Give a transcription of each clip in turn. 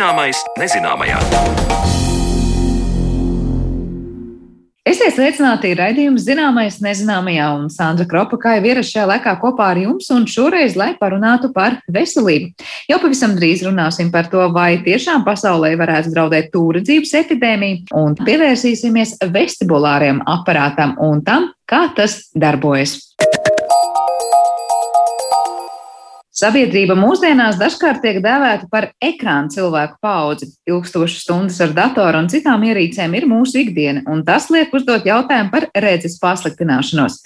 Zināmais nezināmajā. Esiet sveicināti raidījums zināmais nezināmajā, un Sandra Kropa kā jau ierasts šajā laikā kopā ar jums, un šoreiz, lai parunātu par veselību. Jau pavisam drīz runāsim par to, vai tiešām pasaulē varētu draudēt tūredzības epidēmija, un pievērsīsimies vestibulāriem aparātam un tam, kā tas darbojas. Sabiedrība mūsdienās dažkārt tiek dēvēta par ekrānu cilvēku paudzi. Ilgstošas stundas ar datoru un citām ierīcēm ir mūsu ikdiena, un tas liek uzdot jautājumu par redzes pasliktināšanos.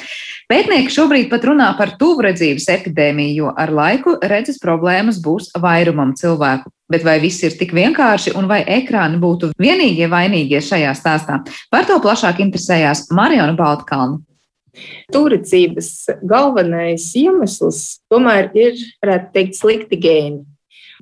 Pētnieki šobrīd pat runā par tuvredzības epidēmiju, jo ar laiku redzes problēmas būs vairumam cilvēku. Bet vai viss ir tik vienkārši un vai ekrāni būtu vienīgie vainīgie šajā stāstā? Par to plašāk interesējās Mariona Baltkalna. Turicības galvenais iemesls tomēr ir, varētu teikt, slikti gēni.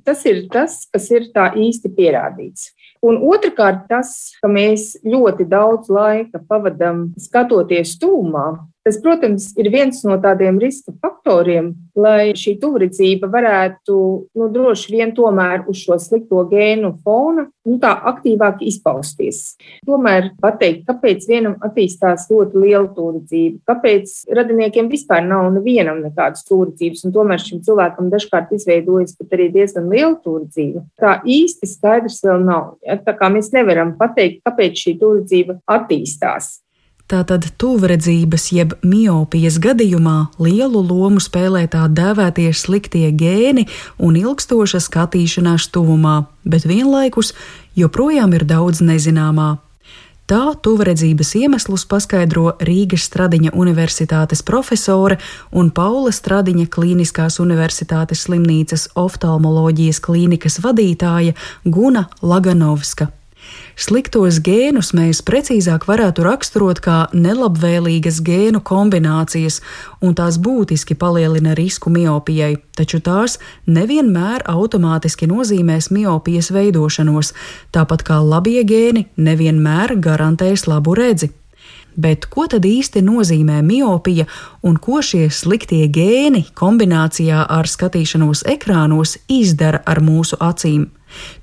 Tas ir tas, kas ir tā īsti pierādīts. Un otrkārt, tas, ka mēs ļoti daudz laika pavadām skatoties tūmā, Tas, protams, ir viens no tādiem riska faktoriem, lai šī tuvredzība varētu nu, droši vien tomēr uz šo slikto gēnu fona nu, tā aktīvāk izpausties. Tomēr pateikt, kāpēc vienam attīstās ļoti liela tuvredzība, kāpēc radiniekiem vispār nav nevienam nekādas tuvredzības, un tomēr šim cilvēkam dažkārt izveidojas pat arī diezgan liela tuvredzība. Tā īsti skaidrs vēl nav. Ja? Tā kā mēs nevaram pateikt, kāpēc šī tuvredzība attīstās. Tātad tuvredzības jeb miopijas gadījumā lielu lomu spēlē tā dēvētie sliktie gēni un ilgstoša skatīšanās tuvumā, bet vienlaikus joprojām ir daudz nezināmā. Tā tuvredzības iemeslus paskaidro Rīgas Stradiņa Universitātes profesore un Paula Stradiņa Kliniskās Universitātes slimnīcas oftalmoloģijas klīnikas vadītāja Guna Laganovska. Sliktos gēnus mēs precīzāk varētu raksturot kā nelabvēlīgas gēnu kombinācijas, un tās būtiski palielina risku miopijai, taču tās nevienmēr automātiski nozīmēs miopijas veidošanos, tāpat kā labie gēni nevienmēr garantēs labu redzi. Bet ko tad īsti nozīmē miopija un ko šie sliktie gēni kombinācijā ar skatīšanos ekrānos izdara ar mūsu acīm?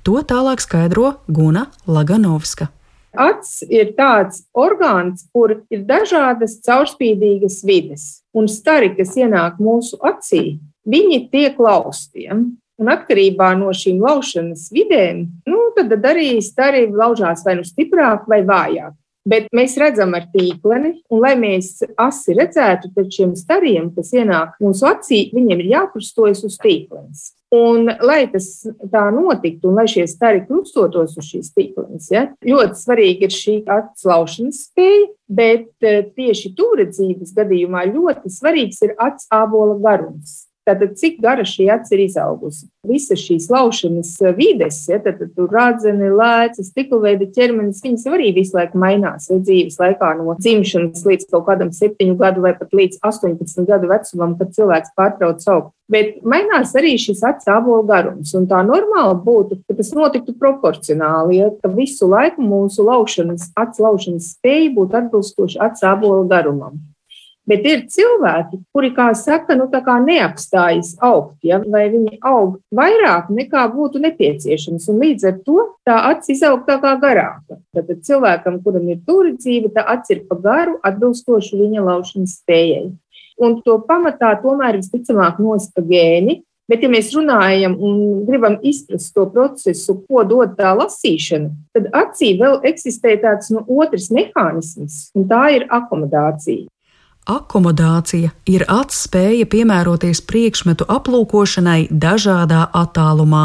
To tālāk skaidro Guna Laganovska. Acis ir tāds orgāns, kur ir dažādas caurspīdīgas vides, un stari, kas ienāk mūsu acī, viņi tiek laustiem. Un atkarībā no šīm laušanas vidēm, nu, tad arī stari laužās vai nu stiprāk vai vājāk. Bet mēs redzam ar tīkleni, un lai mēs asi redzētu, tad šiem stariem, kas ienāk mūsu acī, viņiem ir jākrustojas uz tīklenes. Un, lai tas tā notiktu, un lai šie stari krustotos uz šīs tīklenes, ja, ļoti svarīgi ir šī atslaušanas spēja, bet eh, tieši tūredzības gadījumā ļoti svarīgs ir acs ābola garums. Tātad, cik gara šī acis ir izaugusi? Visas šīs laušanas vides, ja, tad, tad tur rādzeni, lēcas, stiklveida ķermenis, viņas arī visu laiku mainās ja, dzīves laikā no dzimšanas līdz kaut kādam septiņu gadu vai pat līdz 18 gadu vecumam, kad cilvēks pārtrauc augt. Bet mainās arī šis acu ābola garums. Un tā normāli būtu, ka tas notiktu proporcionāli, ja ka visu laiku mūsu laušanas, acu laušanas spēja būtu atbilstoša acu ābola garumam. Bet ir cilvēki, kuri, kā saka, nu, kā neapstājas augt, ja, vai viņi aug vairāk nekā būtu nepieciešams. Un līdz ar to tā acis izaug tā kā garāka. Tad cilvēkam, kuram ir turidzība, tā acis ir pa garu, atbilstoši viņa laušanas spējai. Un to pamatā tomēr visticamāk nosaka gēni, Bet, ja mēs runājam un gribam izprast to procesu, ko dod tā lasīšana, tad acī vēl eksistē tāds nu, otrs mehānisms, un tā ir akomodācija. Akomodācija ir atspēja piemēroties priekšmetu aplūkošanai dažādā attālumā.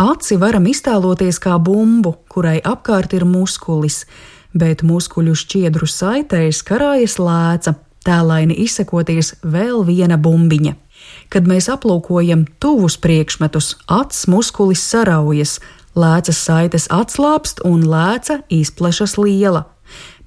Aci varam iztēloties kā bumbu, kurai apkārt ir muskulis, bet muskuļu šķiedru saitēs karājas lēca, tēlaini izsekoties vēl viena bumbiņa. Kad mēs aplūkojam tuvus priekšmetus, acs muskulis saraujas, lēcas saites atslābst un lēca izplešas liela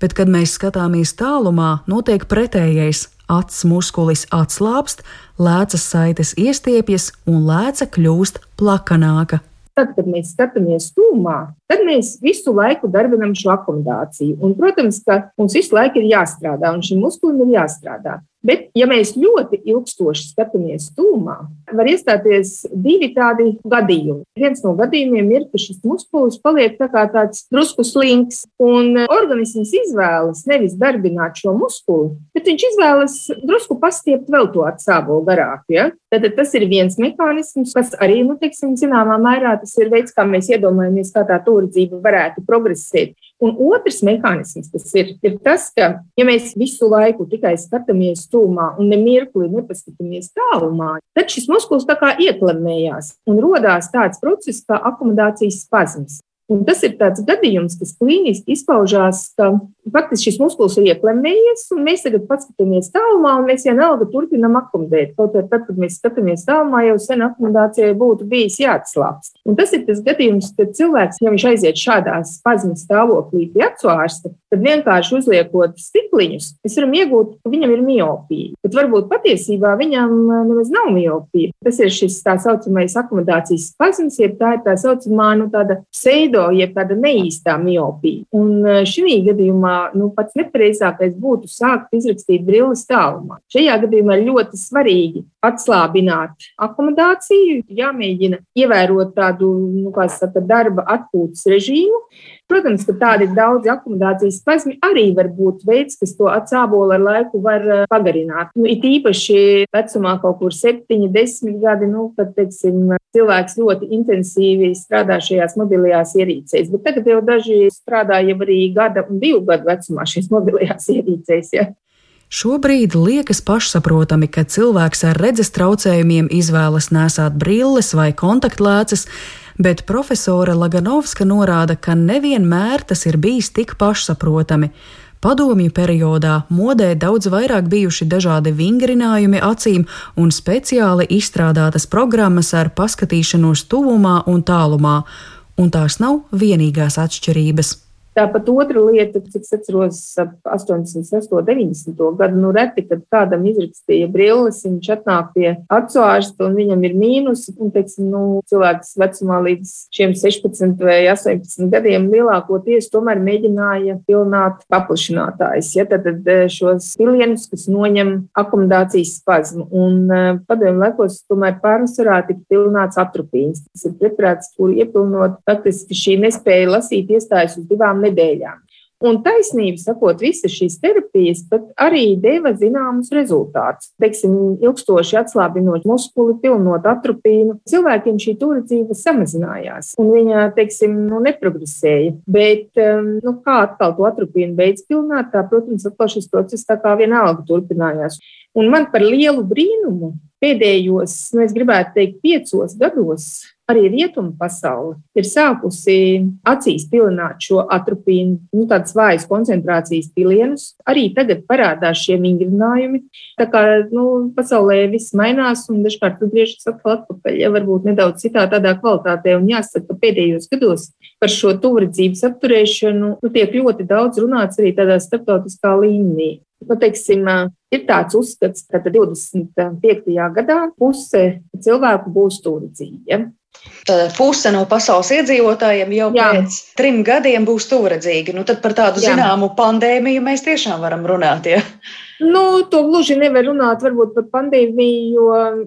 bet, kad mēs skatāmies tālumā, notiek pretējais. Acis muskulis atslābst, lēcas saites iestiepjas un lēca kļūst plakanāka. Tad, kad mēs skatāmies tūmā, tad mēs visu laiku darbinām šo akomodāciju. Un, protams, ka mums visu laiku ir jāstrādā, un šim muskulim ir jāstrādā. Bet, ja mēs ļoti ilgstoši skatāmies tūmā, var iestāties divi tādi gadījumi. Viens no gadījumiem ir, ka šis muskulis paliek tā kā tāds drusku slinks, un organisms izvēlas nevis darbināt šo muskuli, bet viņš izvēlas drusku pastiept vēl to atsābolu garāk. Ja? Tad tas ir viens mehānisms, kas arī, nu, teiksim, zināmā mērā tas ir veids, kā mēs iedomājamies, kā tā turidzība varētu progresēt. Un otrs mehānisms, kas ir, ir tas, ka, ja mēs visu laiku tikai skatāmies tūmā un nemirkli nepaskatāmies tālumā, tad šis muskulis tā kā ieklemējās un rodās tāds process kā akomodācijas spazms. Un tas ir tāds gadījums, kas klīniski izpaužās, ka faktiski šis muskulis ir ieklemmējies, un mēs tagad paskatāmies tālumā, un mēs vienalga turpinam akomodēt. Kaut arī tad, kad mēs skatāmies tālumā, jau sen akomodācijai būtu bijis jāatslāpst. Un tas ir tas gadījums, kad cilvēks, ja viņš aiziet šādā spazmu stāvoklī pie acu ārsta, tad vienkārši uzliekot stikliņus, mēs varam iegūt, ka viņam ir miopija. Bet varbūt patiesībā viņam nemaz nav miopija. Tas ir šis tā saucamais akomodācijas spazms, jeb tā ir tā saucamā nu, tāda pseido veido jeb kāda neīstā miopija. Un e, šī gadījumā nu, pats nepareizākais būtu sākt izrakstīt brilles tālumā. Šajā gadījumā ļoti svarīgi atslābināt akomodāciju, jāmēģina ievērot tādu nu, saka, darba atpūtas režīmu. Protams, ka tādi daudzi akomodācijas spazmi arī var būt veids, kas to atsābolu ar laiku var e, pagarināt. Nu, it īpaši vecumā kaut kur 7, 10 gadi, nu, kad, teiksim, cilvēks ļoti intensīvi strādā šajās mobilajās ierīcēs. Bet tagad jau daži strādā jau arī gada un divu gadu vecumā šīs mobilajās ierīcēs. Ja. Šobrīd liekas pašsaprotami, ka cilvēks ar redzes traucējumiem izvēlas nesāt brilles vai kontaktlēcas, bet profesore Laganovska norāda, ka nevienmēr tas ir bijis tik pašsaprotami. Padomju periodā modē daudz vairāk bijuši dažādi vingrinājumi acīm un speciāli izstrādātas programmas ar paskatīšanos tuvumā un tālumā, un tās nav vienīgās atšķirības. Tāpat otra lieta, cik es atceros, ap 88, 90. gadu, nu reti, kad kādam izrakstīja brilles, viņš atnāk pie acu ārsta un viņam ir mīnus, un, teiksim, nu, cilvēks vecumā līdz šiem 16 vai 18 gadiem lielākoties tomēr mēģināja pilnāt paplašinātājs, ja tad, tad eh, šos pilienus, kas noņem akomodācijas spazmu, un eh, padomju laikos tomēr pārsvarā tika pilnāts atropīns. Tas ir preprāts, kur iepilnot, faktiski šī nespēja lasīt iestājas uz divām nedēļām. Un taisnība sakot, visas šīs terapijas arī deva zināmus rezultātus. Teiksim, ilgstoši atslābinot muskuli, pilnot atropīnu, cilvēkiem šī turadzība samazinājās, un viņa, teiksim, nu, neprogresēja. Bet, um, nu, kā atkal to atropīnu beidz pilnāt, tā, protams, atkal šis process tā kā vienalga turpinājās. Un man par lielu brīnumu pēdējos, nu, es gribētu teikt, piecos gados arī rietumu pasaule ir sākusi acīs pilināt šo atropīnu, nu, tādas vājas koncentrācijas pilienus. Arī tagad parādās šie vingrinājumi. Tā kā nu, pasaulē viss mainās un dažkārt atgriežas atkal atpakaļ, ja varbūt nedaudz citā tādā kvalitātē. Un jāsaka, ka pēdējos gados par šo tuvredzības apturēšanu nu, tiek ļoti daudz runāts arī tādā starptautiskā līmenī. Nu, teiksim, ir tāds uzskats, ka 25. gadā puse cilvēku būs stūrdzīgi. Tad puse no pasaules iedzīvotājiem jau Jā. pēc trim gadiem būs tuvredzīgi. Nu, tad par tādu Jā. zināmu pandēmiju mēs tiešām varam runāt. Ja? Nu, to gluži nevar runāt varbūt par pandēmiju, jo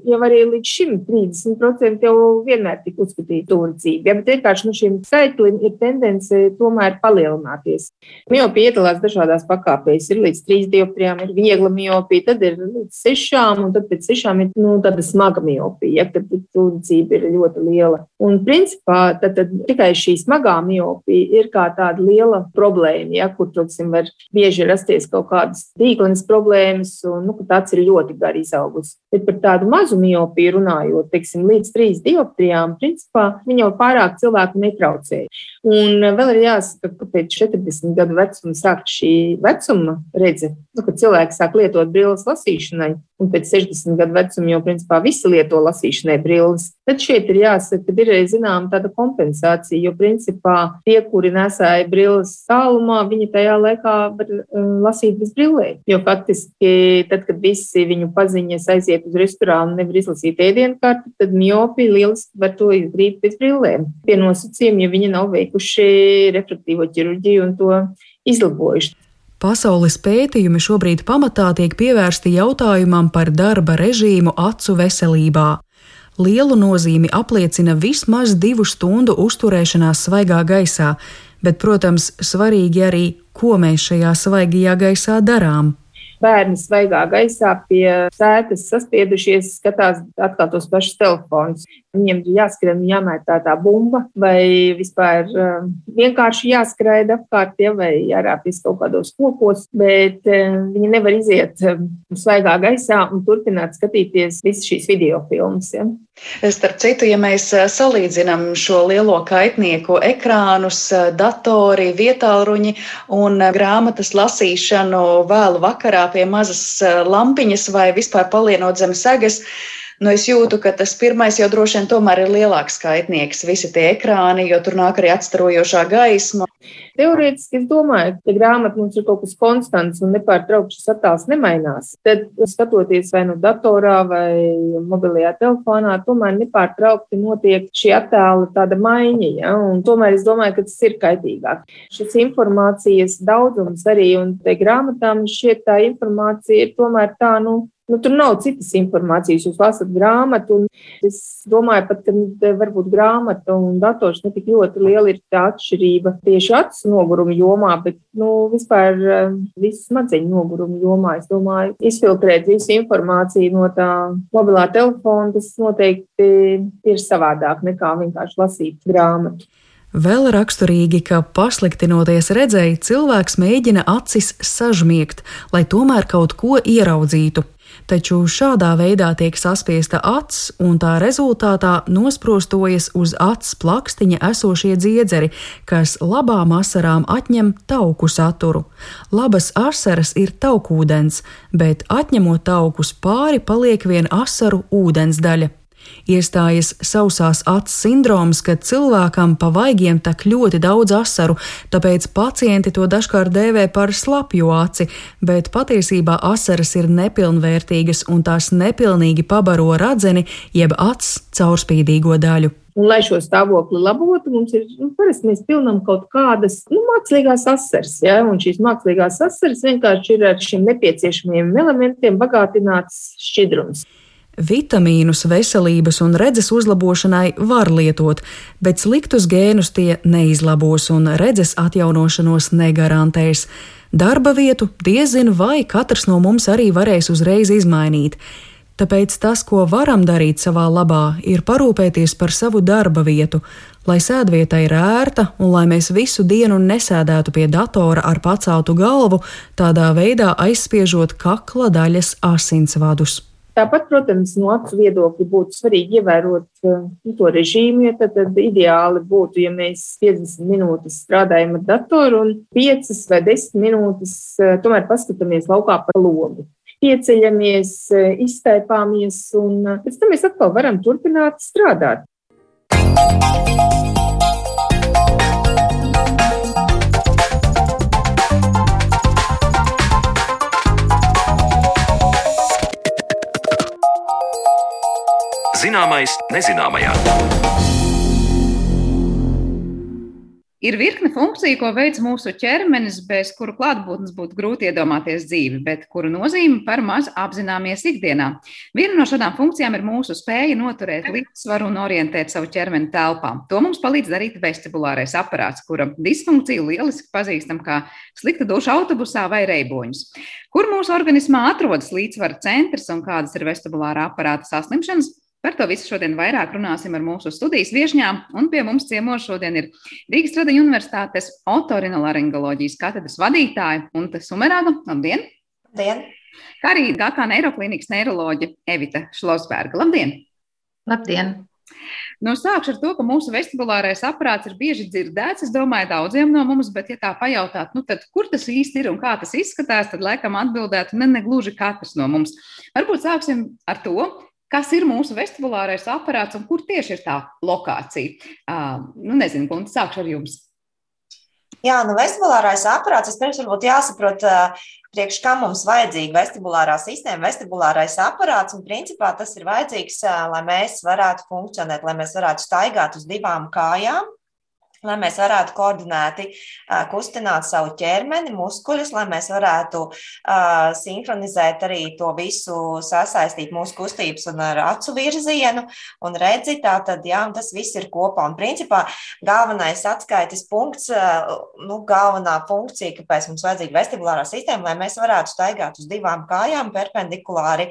jau arī līdz šim 30% jau vienmēr tika uzskatīta turdzība. Ja, bet vienkārši nu, šim skaitlim ir tendence tomēr palielināties. Miopija iedalās dažādās pakāpēs. Ir līdz 3 dioptrijām, ir viegla miopija, tad ir līdz 6, un tad pēc 6 ir nu, tāda smaga miopija, ja, kad turdzība ir ļoti liela. Un principā tad, tad tikai šī smagā miopija ir kā tāda liela problēma, ja, kur, protams, var bieži rasties kaut kādas tīklenes problēmas problēmas, un nu, tāds ir ļoti gari izaugusi. Bet par tādu mazu miopiju runājot, teiksim, līdz trīs dioptrijām, principā viņa jau pārāk cilvēku netraucēja. Un vēl ir jāsaka, ka pēc 40 gadu vecuma sāk šī vecuma redze, nu, kad cilvēks sāk lietot brilles lasīšanai, un pēc 60 gadu vecuma jau principā visi lieto lasīšanai brilles. Tad šeit ir jāsaka, ka ir zināma tāda kompensācija, jo principā tie, kuri nesāja brilles tālumā, viņi tajā laikā var uh, lasīt bez brillēm. Jo faktiski, tad, kad visi viņu paziņas aiziet uz restorānu un nevar izlasīt ēdienu karti, tad miopi lieliski var to izdarīt bez brillēm. Pie nosacījuma, ja viņi nav veikuši refraktīvo ķirurģiju un to izlabojuši. Pasaules pētījumi šobrīd pamatā tiek pievērsti jautājumam par darba režīmu acu veselībā. Lielu nozīmi apliecina vismaz divu stundu uzturēšanās svaigā gaisā, bet, protams, svarīgi arī, ko mēs šajā svaigajā gaisā darām. Bērni svaigā gaisā pie sēdes saspiedušies, skatās atkal tos pašus telefonus. Viņiem ir jāskrien, jāmētā tā bumba, vai vispār uh, vienkārši jāskraida apkārt, ja, vai jārāpjas kaut kādos kokos, bet uh, viņi nevar iziet uh, svaigā gaisā un turpināt skatīties visas šīs video filmas. Ja. Starp citu, ja mēs salīdzinām šo lielo kaitnieku ekrānus, datori, vietāluņi un grāmatas lasīšanu vēlu vakarā pie mazas lampiņas vai vispār palienot zem segas, Nu, es jūtu, ka tas pirmais jau droši vien tomēr ir lielāks skaitnieks, visi tie ekrāni, jo tur nāk arī atstarojošā gaisma. Teorētiski es domāju, ka grāmata mums ir kaut kas konstants un nepārtraukti šis attēls nemainās. Tad, skatoties vai nu datorā vai mobilajā telefonā, tomēr nepārtraukti notiek šī attēla tāda maiņa. Ja? Un tomēr es domāju, ka tas ir kaitīgāk. Šis informācijas daudzums arī, un te grāmatām šķiet tā informācija ir tomēr tā, nu, Nu, tur nav citas informācijas. Jūs lasat grāmatu, un es domāju, pat, ka varbūt grāmata un dators ne tik ļoti liela ir tā atšķirība tieši acu noguruma jomā, bet nu, vispār eh, visu smadzeņu noguruma jomā. Es domāju, izfiltrēt visu informāciju no tā mobilā telefona, tas noteikti ir savādāk nekā vienkārši lasīt grāmatu. Vēl raksturīgi, ka pasliktinoties redzēji, cilvēks mēģina acis sažmiegt, lai tomēr kaut ko ieraudzītu taču šādā veidā tiek saspiesta acs, un tā rezultātā nosprostojas uz acs plakstiņa esošie dziedzeri, kas labām asarām atņem tauku saturu. Labas asaras ir taukūdens, bet atņemot taukus pāri paliek vien asaru ūdens daļa. Iestājas sausās acu sindroms, kad cilvēkam pa vaigiem tak ļoti daudz asaru, tāpēc pacienti to dažkārt dēvē par slapju aci, bet patiesībā asaras ir nepilnvērtīgas un tās nepilnīgi pabaro radzeni jeb acs caurspīdīgo daļu. Un, lai šo stāvokli labotu, mums ir nu, parasti mēs pilnām kaut kādas nu, mākslīgās asaras. Ja? Un šīs mākslīgās asaras vienkārši ir ar šiem nepieciešamiem elementiem bagātināts šķidrums. Vitamīnus veselības un redzes uzlabošanai var lietot, bet sliktus gēnus tie neizlabos un redzes atjaunošanos negarantēs. Darba vietu diezin vai katrs no mums arī varēs uzreiz izmainīt. Tāpēc tas, ko varam darīt savā labā, ir parūpēties par savu darba vietu, lai sēdvieta ir ērta un lai mēs visu dienu nesēdētu pie datora ar paceltu galvu, tādā veidā aizspiežot kakla daļas asinsvadus. Tāpat, protams, no acu viedokļa būtu svarīgi ievērot uh, to režīmu, jo tad, tad ideāli būtu, ja mēs 50 minūtes strādājam ar datoru un 5 vai 10 minūtes uh, tomēr paskatāmies laukā pa logu. Pieceļamies, uh, iztaipāmies un pēc tam mēs atkal varam turpināt strādāt. Zināmais nezināmajā. Ir virkne funkciju, ko veids mūsu ķermenis, bez kuru klātbūtnes būtu grūti iedomāties dzīvi, bet kuru nozīmi par maz apzināmies ikdienā. Viena no šādām funkcijām ir mūsu spēja noturēt līdzsvaru un orientēt savu ķermeni telpā. To mums palīdz darīt vestibulārais aparāts, kura disfunkciju lieliski pazīstam kā slikta duša autobusā vai reiboņus. Kur mūsu organismā atrodas līdzsvara centrs un kādas ir vestibulāra aparāta saslimšanas? Par to visu šodien vairāk runāsim ar mūsu studijas viesņām, un pie mums ciemos šodien ir Rīgas Tradiņu Universitātes otorinolaringoloģijas katedras vadītāja Unta Sumerāga. Labdien! Labdien! Kā arī GK neiroklīnikas neiroloģe Evita Šlosberga. Labdien! Labdien! Nu, sākšu ar to, ka mūsu vestibulārais aparāts ir bieži dzirdēts. Es domāju, daudziem no mums, bet, ja tā pajautāt, nu, tad, kur tas īsti ir un kā tas izskatās, tad laikam atbildētu ne, ne gluži katrs no mums. Varbūt sāksim ar to, Kas ir mūsu vestibulārais aparāts un kur tieši ir tā lokācija? Uh, nu, nezinu, un sākšu ar jums. Jā, nu, vestibulārais aparāts. Vispirms varbūt jāsaprot, priekš kam mums vajadzīga vestibulārā sistēma, vestibulārais aparāts. Un principā tas ir vajadzīgs, lai mēs varētu funkcionēt, lai mēs varētu staigāt uz divām kājām. Lai mēs varētu koordinēti kustināt savu ķermeni, muskuļus, lai mēs varētu uh, sinhronizēt arī to visu, sasaistīt mūsu kustības un ar acu virzienu un redzi. Tātad, jā, un tas viss ir kopā. Un principā galvenais atskaites punkts, nu, galvenā funkcija, kāpēc mums vajadzīga vestibulārā sistēma, lai mēs varētu staigāt uz divām kājām perpendikulāri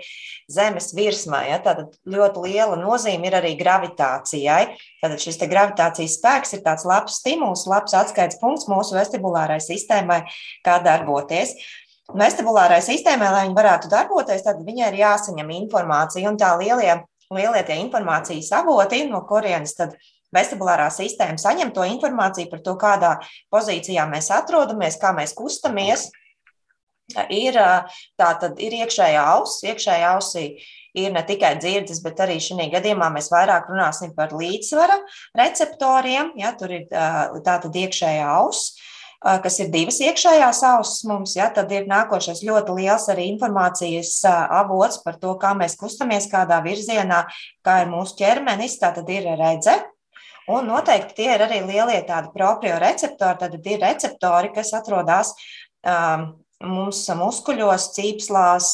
zemes virsmai. Ja? Tātad ļoti liela nozīme ir arī gravitācijai. Tātad šis gravitācijas spēks ir tāds labs stimuls, labs atskaites punkts mūsu vestibulārai sistēmai, kā darboties. Vestibulārai sistēmai, lai viņa varētu darboties, tad viņai ir jāsaņem informācija. Un tā lielie, lielie tie informācijas avoti, no kurienes tad vestibulārā sistēma saņem to informāciju par to, kādā pozīcijā mēs atrodamies, kā mēs kustamies, ir tā tad ir iekšējā auss, iekšējā ausī ir ne tikai dzirdes, bet arī šī gadījumā mēs vairāk runāsim par līdzsvara receptoriem. Ja, tur ir tā tad iekšējā auss kas ir divas iekšējās ausis mums, ja, tad ir nākošais ļoti liels arī informācijas avots par to, kā mēs kustamies, kādā virzienā, kā ir mūsu ķermenis, tā tad ir redze. Un noteikti tie ir arī lielie tādi proprio receptori, tad ir receptori, kas atrodas um, mums muskuļos, cīpslās,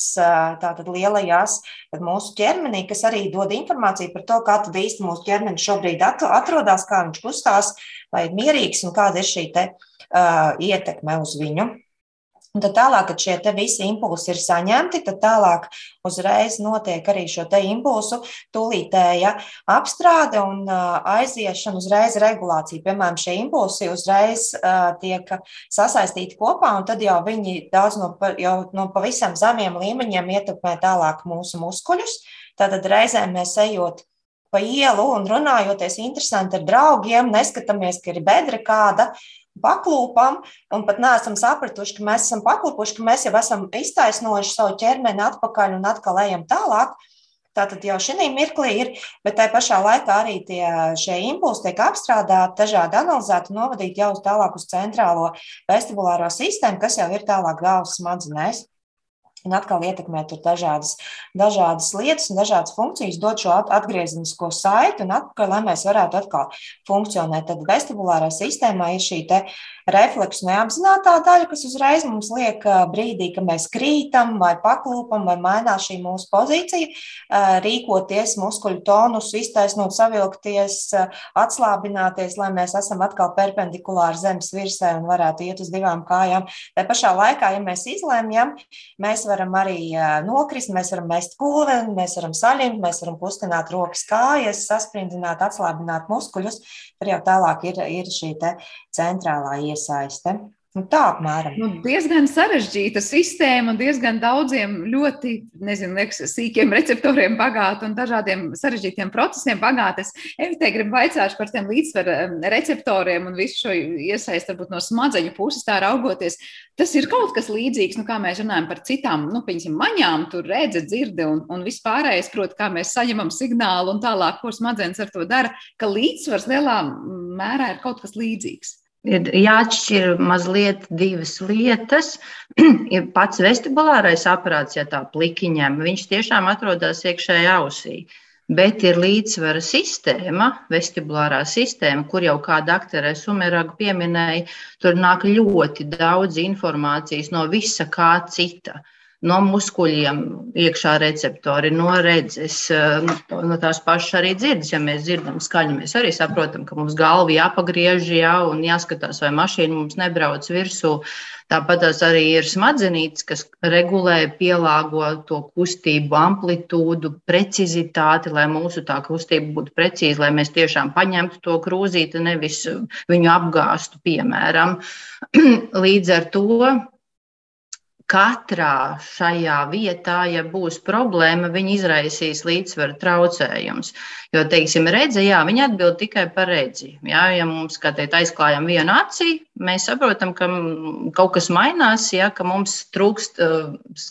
tātad lielajās, tad mūsu ķermenī, kas arī dod informāciju par to, kā tad īsti mūsu ķermenis šobrīd atrodas, kā viņš kustās, vai ir mierīgs un kāda ir šī te, uh, ietekme uz viņu. Un tad tālāk, kad šie visi impulsi ir saņemti, tad tālāk uzreiz notiek arī šo impulsu tūlītēja apstrāde un aiziešana, uzreiz regulācija. Piemēram, šie impulsi uzreiz tiek sasaistīti kopā, un tad jau viņi daudz no, jau no pavisam zemiem līmeņiem ietekmē tālāk mūsu muskuļus. Tātad reizēm mēs ejot pa ielu un runājoties interesanti ar draugiem, neskatāmies, ka ir bedra kāda, paklūpam un pat neesam sapratuši, ka mēs esam paklūpuši, ka mēs jau esam iztaisnojuši savu ķermeni atpakaļ un atkal ejam tālāk. Tātad jau šī mirklī ir, bet tai pašā laikā arī tie, šie impulsi tiek apstrādāti, dažādi analizēti un novadīti jau tālāk uz centrālo vestibulāro sistēmu, kas jau ir tālāk galvas smadzenēs. Un atkal ietekmē tur dažādas, dažādas lietas un dažādas funkcijas, dot šo atgriezenisko saiti un atpakaļ, lai mēs varētu atkal funkcionēt. Tad vestibulārā sistēmā ir šī refleksu neapzinātā daļa, kas uzreiz mums liek brīdī, ka mēs krītam vai paklūpam vai mainās šī mūsu pozīcija, rīkoties, muskuļu tonus, iztaisnot, savilkties, atslābināties, lai mēs esam atkal perpendikulāri zemes virsē un varētu iet uz divām kājām. Tā pašā laikā, ja mēs izlēmjam, mēs varam arī nokrist, mēs varam mest pulveni, mēs varam saļimt, mēs varam kustināt rokas kājas, sasprindzināt, atslābināt muskuļus. Tur jau tālāk ir, ir šī centrālā iesaiste. Nu, tā apmēram. Nu, diezgan sarežģīta sistēma diezgan daudziem ļoti, nezinu, liekas, sīkiem receptoriem bagāta un dažādiem sarežģītiem procesiem bagāta. Evitē gribu vaicāt par tiem līdzsvaru receptoriem un visu šo iesaistu varbūt no smadzeņu puses tā raugoties. Tas ir kaut kas līdzīgs, nu, kā mēs runājam par citām, nu, piemēram, maņām, tur redze, dzirde un, un vispārējais, proti, kā mēs saņemam signālu un tālāk, ko smadzenes ar to dara, ka līdzsvars lielā mērā ir kaut kas līdzīgs ir jāatšķir mazliet divas lietas. ir pats vestibulārais aparāts, ja tā plikiņam, viņš tiešām atrodas iekšējā ausī. Bet ir līdzsvara sistēma, vestibulārā sistēma, kur jau kā doktora Sumeraga pieminēja, tur nāk ļoti daudz informācijas no visa kā cita. Uh, no muskuļiem, iekšā receptori, no redzes, eh, no tās pašas arī dzirdes. Ja mēs dzirdam skaņu, mēs arī saprotam, ka mums galva jāpagriež jā, un jāskatās, vai mašīna mums nebrauc virsū. Tāpat arī ir smadzenītes, kas regulē, pielāgo to kustību, amplitūdu, precizitāti, lai mūsu tā kustība būtu precīza, lai mēs tiešām paņemtu to krūzīti, nevis viņu apgāstu, piemēram. Līdz ar to katrā šajā vietā, ja būs problēma, viņi izraisīs līdzsvaru traucējumus. Jo, teiksim, redze, jā, viņi atbild tikai par redzi. Jā, ja mums, kā teikt, aizklājam vienu acī, mēs saprotam, ka kaut kas mainās, ja, ka mums trūkst,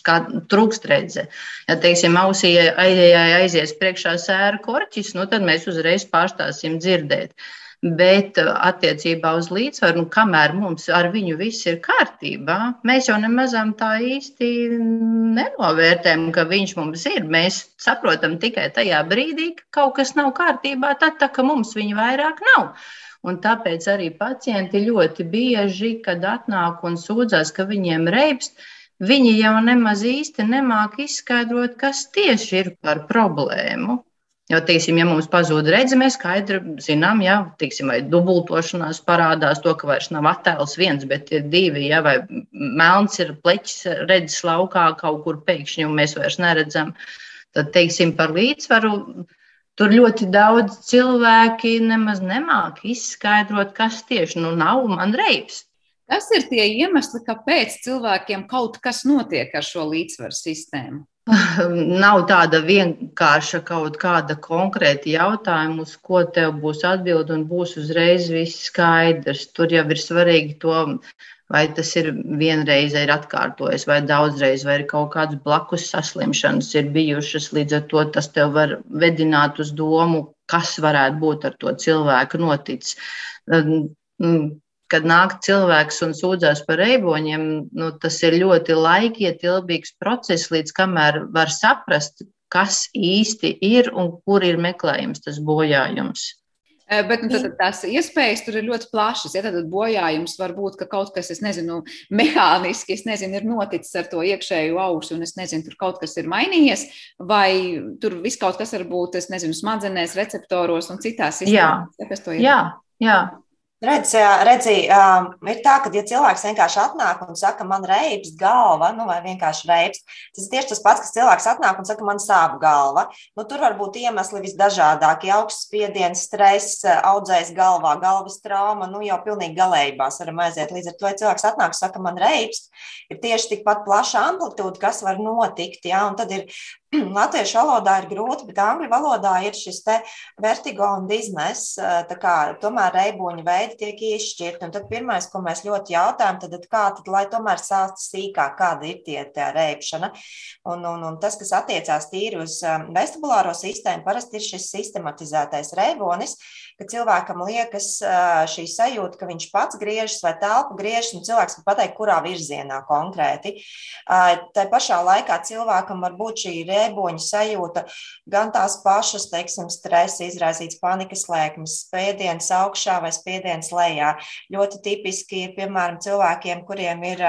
kā, trūkst redze. Ja, teiksim, ausī aizies priekšā sēra korķis, nu, tad mēs uzreiz pārstāsim dzirdēt. Bet uh, attiecībā uz līdzsvaru, nu, kamēr mums ar viņu viss ir kārtībā, mēs jau nemazam tā īsti nenovērtējam, ka viņš mums ir. Mēs saprotam tikai tajā brīdī, ka kaut kas nav kārtībā, tad tā, ka mums viņa vairāk nav. Un tāpēc arī pacienti ļoti bieži, kad atnāk un sūdzas, ka viņiem reibst, viņi jau nemaz īsti nemāk izskaidrot, kas tieši ir par problēmu. Jo, teiksim, ja mums pazūd redzes, mēs skaidri zinām, ja, teiksim, vai dubultošanās parādās to, ka vairs nav attēls viens, bet ir divi, ja, vai melns ir pleķis redzes laukā kaut kur pēkšņi, un mēs vairs neredzam. Tad, teiksim, par līdzsvaru. Tur ļoti daudz cilvēki nemaz nemāk izskaidrot, kas tieši nu nav man reips. Kas ir tie iemesli, kāpēc cilvēkiem kaut kas notiek ar šo līdzsvaru sistēmu? Nav tāda vienkārša kaut kāda konkrēta jautājuma, uz ko tev būs atbilde un būs uzreiz viss skaidrs. Tur jau ir svarīgi to, vai tas ir vienreiz ir atkārtojies, vai daudzreiz, vai ir kaut kādas blakus saslimšanas ir bijušas. Līdz ar to tas tev var vedināt uz domu, kas varētu būt ar to cilvēku noticis kad nāk cilvēks un sūdzās par reiboņiem, nu, tas ir ļoti laikietilpīgs process, līdz kamēr var saprast, kas īsti ir un kur ir meklējums tas bojājums. Bet nu, tad, tās iespējas tur ir ļoti plašas. Ja tad bojājums var būt, ka kaut kas, es nezinu, mehāniski, es nezinu, ir noticis ar to iekšējo ausu, un es nezinu, tur kaut kas ir mainījies, vai tur viss kaut kas var būt, es nezinu, smadzenēs, receptoros un citās sistēmās. Jā, ja, jā, jā. Redz, redzi, ir tā, ka, ja cilvēks vienkārši atnāk un saka, man reibs galva, nu, vai vienkārši reibs, tas ir tieši tas pats, kas cilvēks atnāk un saka, man sāp galva. Nu, tur var būt iemesli visdažādākie - augsts spiediens, stress, audzējs galvā, galvas trauma, nu, jau pilnīgi galējībās varam aiziet. Līdz ar to, ja cilvēks atnāk un saka, man reibs, ir tieši tikpat plaša amplitūda, kas var notikt, jā, un tad ir Latviešu valodā ir grūti, bet angļu valodā ir šis vertigo un diznes. Kā, tomēr reiboņu veidi tiek izšķirti. Un tad pirmais, ko mēs ļoti jautājam, tad, kā tad, lai tomēr sāktu sīkāk, kāda ir tie, tie reibšana. Un, un, un tas, kas attiecās tīri uz vestibulāro sistēmu, parasti ir šis sistematizētais reibonis, ka cilvēkam liekas šī sajūta, ka viņš pats griežas vai telpa griežas, un cilvēks var pateikt, kurā virzienā konkrēti. Tā pašā laikā cilvēkam var būt šī rēboņa sajūta, gan tās pašas, teiksim, stresa izraisīts panikas lēkmes, spiediens augšā vai spiediens lejā. Ļoti tipiski ir, piemēram, cilvēkiem, kuriem ir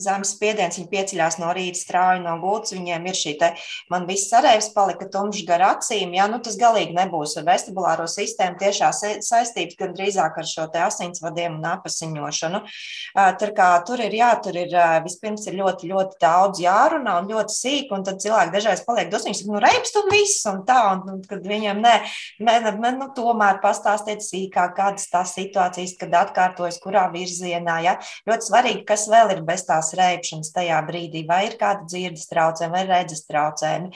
zemes spiediens, viņi pieceļās no rīta strauji no gultas, viņiem ir šī te, man viss sarēvs palika tumšs gar acīm, jā, nu tas galīgi nebūs ar vestibulāro sistēmu tiešā saistības, gan drīzāk ar šo te asinsvadiem un apasiņošanu. Tur kā tur ir, jā, tur ir vispirms ir ļoti, ļoti daudz jārunā un ļoti sīk, un tad cilvēki dažreiz paliek dusmīgi, nu reibst un viss un tā, un, un kad viņiem nē, nē, nē, nu tomēr pastāstiet sīkāk, kādas tās situācijas, kad atkārtojas, kurā virzienā, jā. Ļoti svarīgi, kas vēl ir bez tās reibšanas tajā brīdī, vai ir kāda dzirdes traucējuma, vai redzes traucējumi,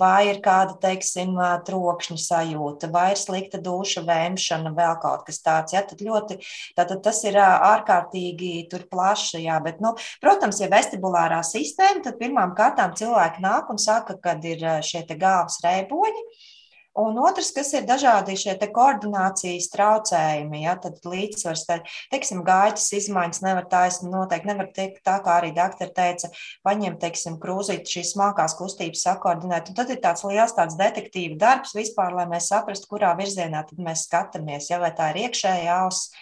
vai ir kāda, teiksim, trokšņa sajūta, vai ir slikta duša vēmšana, vēl kaut kas tāds. Ja? Tad ļoti, tātad tas ir ārkārtīgi plaši, jā, bet, nu, protams, ja vestibulārā sistēma, tad pirmām kārtām cilvēki nāk un saka, kad ir šie gāvas reiboņi, Un otrs, kas ir dažādi šie koordinācijas traucējumi, ja tad līdzsvars, tad, teiksim, gaitas izmaiņas nevar taisni noteikti, nevar teikt tā, kā arī doktori teica, paņemt, teiksim, krūzīt šīs smalkās kustības sakoordinēt. Un tad ir tāds liels tāds detektīva darbs vispār, lai mēs saprastu, kurā virzienā tad mēs skatāmies, ja vai tā ir iekšējā auss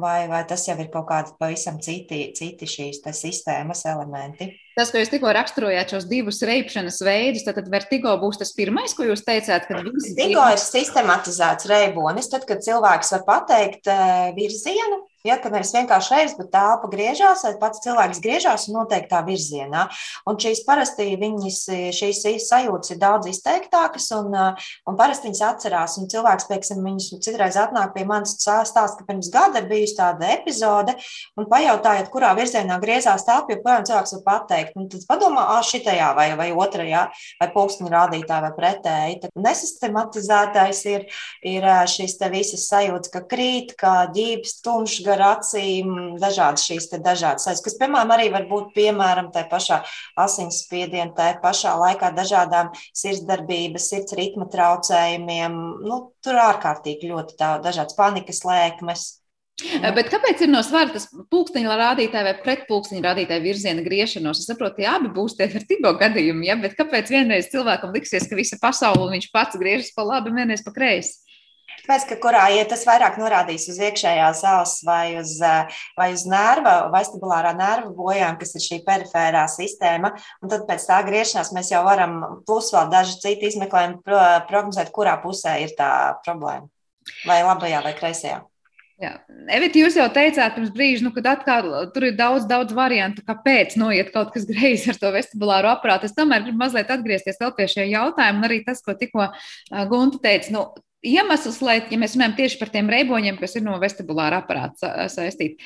vai, vai tas jau ir kaut kādi pavisam citi, citi šīs sistēmas elementi. Tas, ko jūs tikko raksturojāt, šos divus reibšanas veidus, tad, tad vertigo būs tas pirmais, ko jūs teicāt. Vertigo ir sistematizēts reibonis, tad, kad cilvēks var pateikt eh, virzienu, Ja, ka nevis vienkārši reizes, bet telpa griežās, vai pats cilvēks griežās noteiktā virzienā. Un šīs parasti viņas, šīs sajūtas ir daudz izteiktākas, un, un parasti viņas atcerās. Un cilvēks, piemēram, viņas citreiz atnāk pie manis stāsta, ka pirms gada ir bijusi tāda epizode, un pajautājot, kurā virzienā griezās telpa, joprojām cilvēks var pateikt. Un tad padomā, ah, šitajā vai, vai otrajā, vai pulksteņa rādītāja vai pretēji. Tad nesystematizētais ir, ir šīs visas sajūtas, ka krīt, ka ģības, tumšs, ar acīm, dažādas šīs dažādas sajūtas, kas, piemēram, arī var būt piemēram tā pašā asinsspiediena, tā pašā laikā dažādām sirdsdarbības, sirds ritma traucējumiem. Nu, tur ārkārtīgi ļoti daudz dažādas panikas lēkmes. Bet kāpēc ir no svara tas pulksteņa rādītāja vai pretpulksteņa rādītāja virziena griešanos? Es saprotu, ka abi būs tie vertigo gadījumi, ja? bet kāpēc vienreiz cilvēkam liksies, ka visa pasaule un viņš pats griežas pa labi, vienreiz pa kreisi? Tāpēc, ka kurā, ja tas vairāk norādīs uz iekšējās auss vai uz, vai uz nerva, vestibulārā nerva bojām, kas ir šī perifērā sistēma, un tad pēc tā griešanās mēs jau varam plus vēl daži citi izmeklējumi prognozēt, kurā pusē ir tā problēma. Vai labajā vai kreisajā. Jā. Evita, jūs jau teicāt pirms brīža, nu, kad atkal tur ir daudz, daudz variantu, kāpēc noiet kaut kas greizi ar to vestibulāro aparātu. Es tomēr gribu mazliet atgriezties vēl pie šie jautājumi, un arī tas, ko tikko Gunta teica. Nu, iemesls, lai, ja mēs runājam tieši par tiem reiboņiem, kas ir no vestibulāra aparāta saistīti,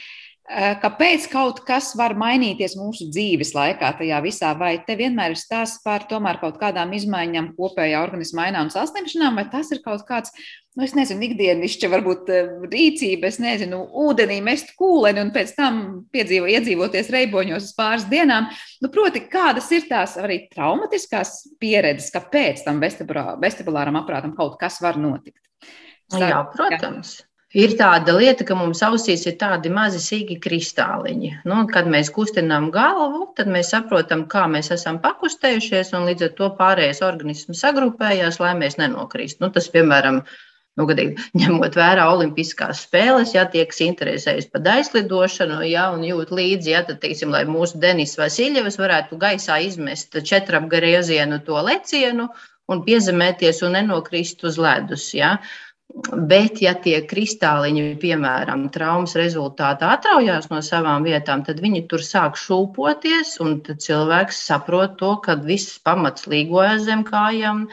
kāpēc kaut kas var mainīties mūsu dzīves laikā tajā visā, vai te vienmēr ir stāsts par tomēr kaut kādām izmaiņām kopējā organisma mainā un saslimšanām, vai tas ir kaut kāds, nu, es nezinu, ikdienišķa varbūt rīcība, es nezinu, ūdenī mest kūleni un pēc tam piedzīvo, iedzīvoties reiboņos uz pāris dienām. Nu, proti, kādas ir tās arī traumatiskās pieredzes, kāpēc tam vestibulāram aprātam kaut kas var notikt? Sāk, jā, protams. Jā. Ir tāda lieta, ka mums ausīs ir tādi mazi sīki kristāliņi. Nu, kad mēs kustinām galvu, tad mēs saprotam, kā mēs esam pakustējušies, un līdz ar to pārējais organisms sagrupējās, lai mēs nenokristu. Nu, tas, piemēram, nu, gadīgi, ņemot vērā Olimpiskās spēles, ja tiek interesējis par aizlidošanu, ja, un jūt līdzi, ja, tad, teiksim, lai mūsu Denis Vasiljevs varētu gaisā izmest četrapgriezienu to lecienu un piezemēties un nenokrist uz ledus. Ja. Bet, ja tie kristāliņi, piemēram, traumas rezultātā atraujās no savām vietām, tad viņi tur sāk šūpoties, un cilvēks saprot to, ka viss pamats līgojas zem kājām.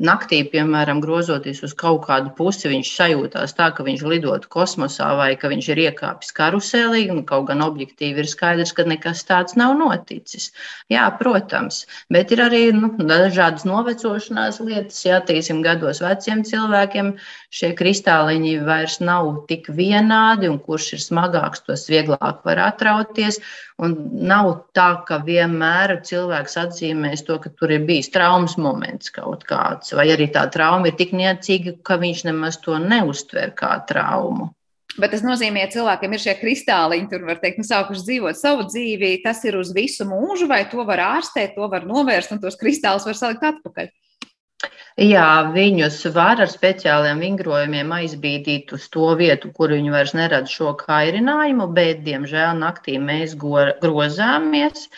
Naktī, piemēram, grozoties uz kaut kādu pusi, viņš sajūtās tā, ka viņš lidot kosmosā vai ka viņš ir iekāpis karuselī. Kaut gan objektīvi ir skaidrs, ka nekas tāds nav noticis. Jā, protams, bet ir arī nu, dažādas novecošanās lietas. Jā, tīsim gados veciem cilvēkiem šie kristāliņi vairs nav tik vienādi, un kurš ir smagāks, tos vieglāk var atrauties. Un nav tā, ka vienmēr cilvēks atzīmēs to, ka tur ir bijis traumas moments kaut kāds, vai arī tā trauma ir tik niecīga, ka viņš nemaz to neuztver kā traumu. Bet tas nozīmē, ka cilvēkiem ir šie kristāliņi, tur var teikt, nu, sākuši dzīvot savu dzīvi. Tas ir uz visu mūžu, vai to var ārstēt, to var novērst, un tos kristālus var salikt atpakaļ. Jā, viņus var ar speciāliem vingrojumiem aizbīdīt uz to vietu, kur viņi vairs neredz šo kairinājumu, bet, diemžēl, naktī mēs grozāmies,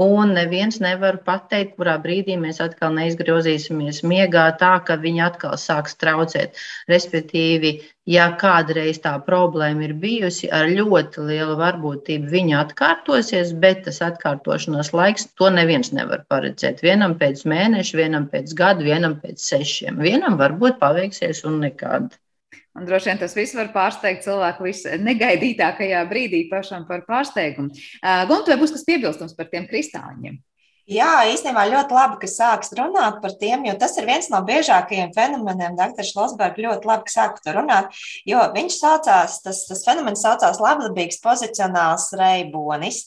un neviens nevar pateikt, kurā brīdī mēs atkal neizgrozīsimies miegā tā, ka viņi atkal sāks traucēt. Respektīvi, ja kādreiz tā problēma ir bijusi, ar ļoti lielu varbūtību viņa atkārtosies, bet tas atkārtošanās laiks to neviens nevar paredzēt. Vienam pēc mēneša, vienam pēc gada, vienam pēc sešiem. Vienam varbūt paveiksies un nekad. Un droši vien tas viss var pārsteigt cilvēku visnegaidītākajā brīdī pašam par pārsteigumu. Gunte, vai būs kas piebilstams par tiem kristāliņiem? Jā, īstenībā ļoti labi, ka sāks runāt par tiem, jo tas ir viens no biežākajiem fenomeniem. Dr. Losbergs ļoti labi sāk par to runāt, jo viņš saucās, tas, tas fenomens saucās labdabīgs pozicionāls reibonis.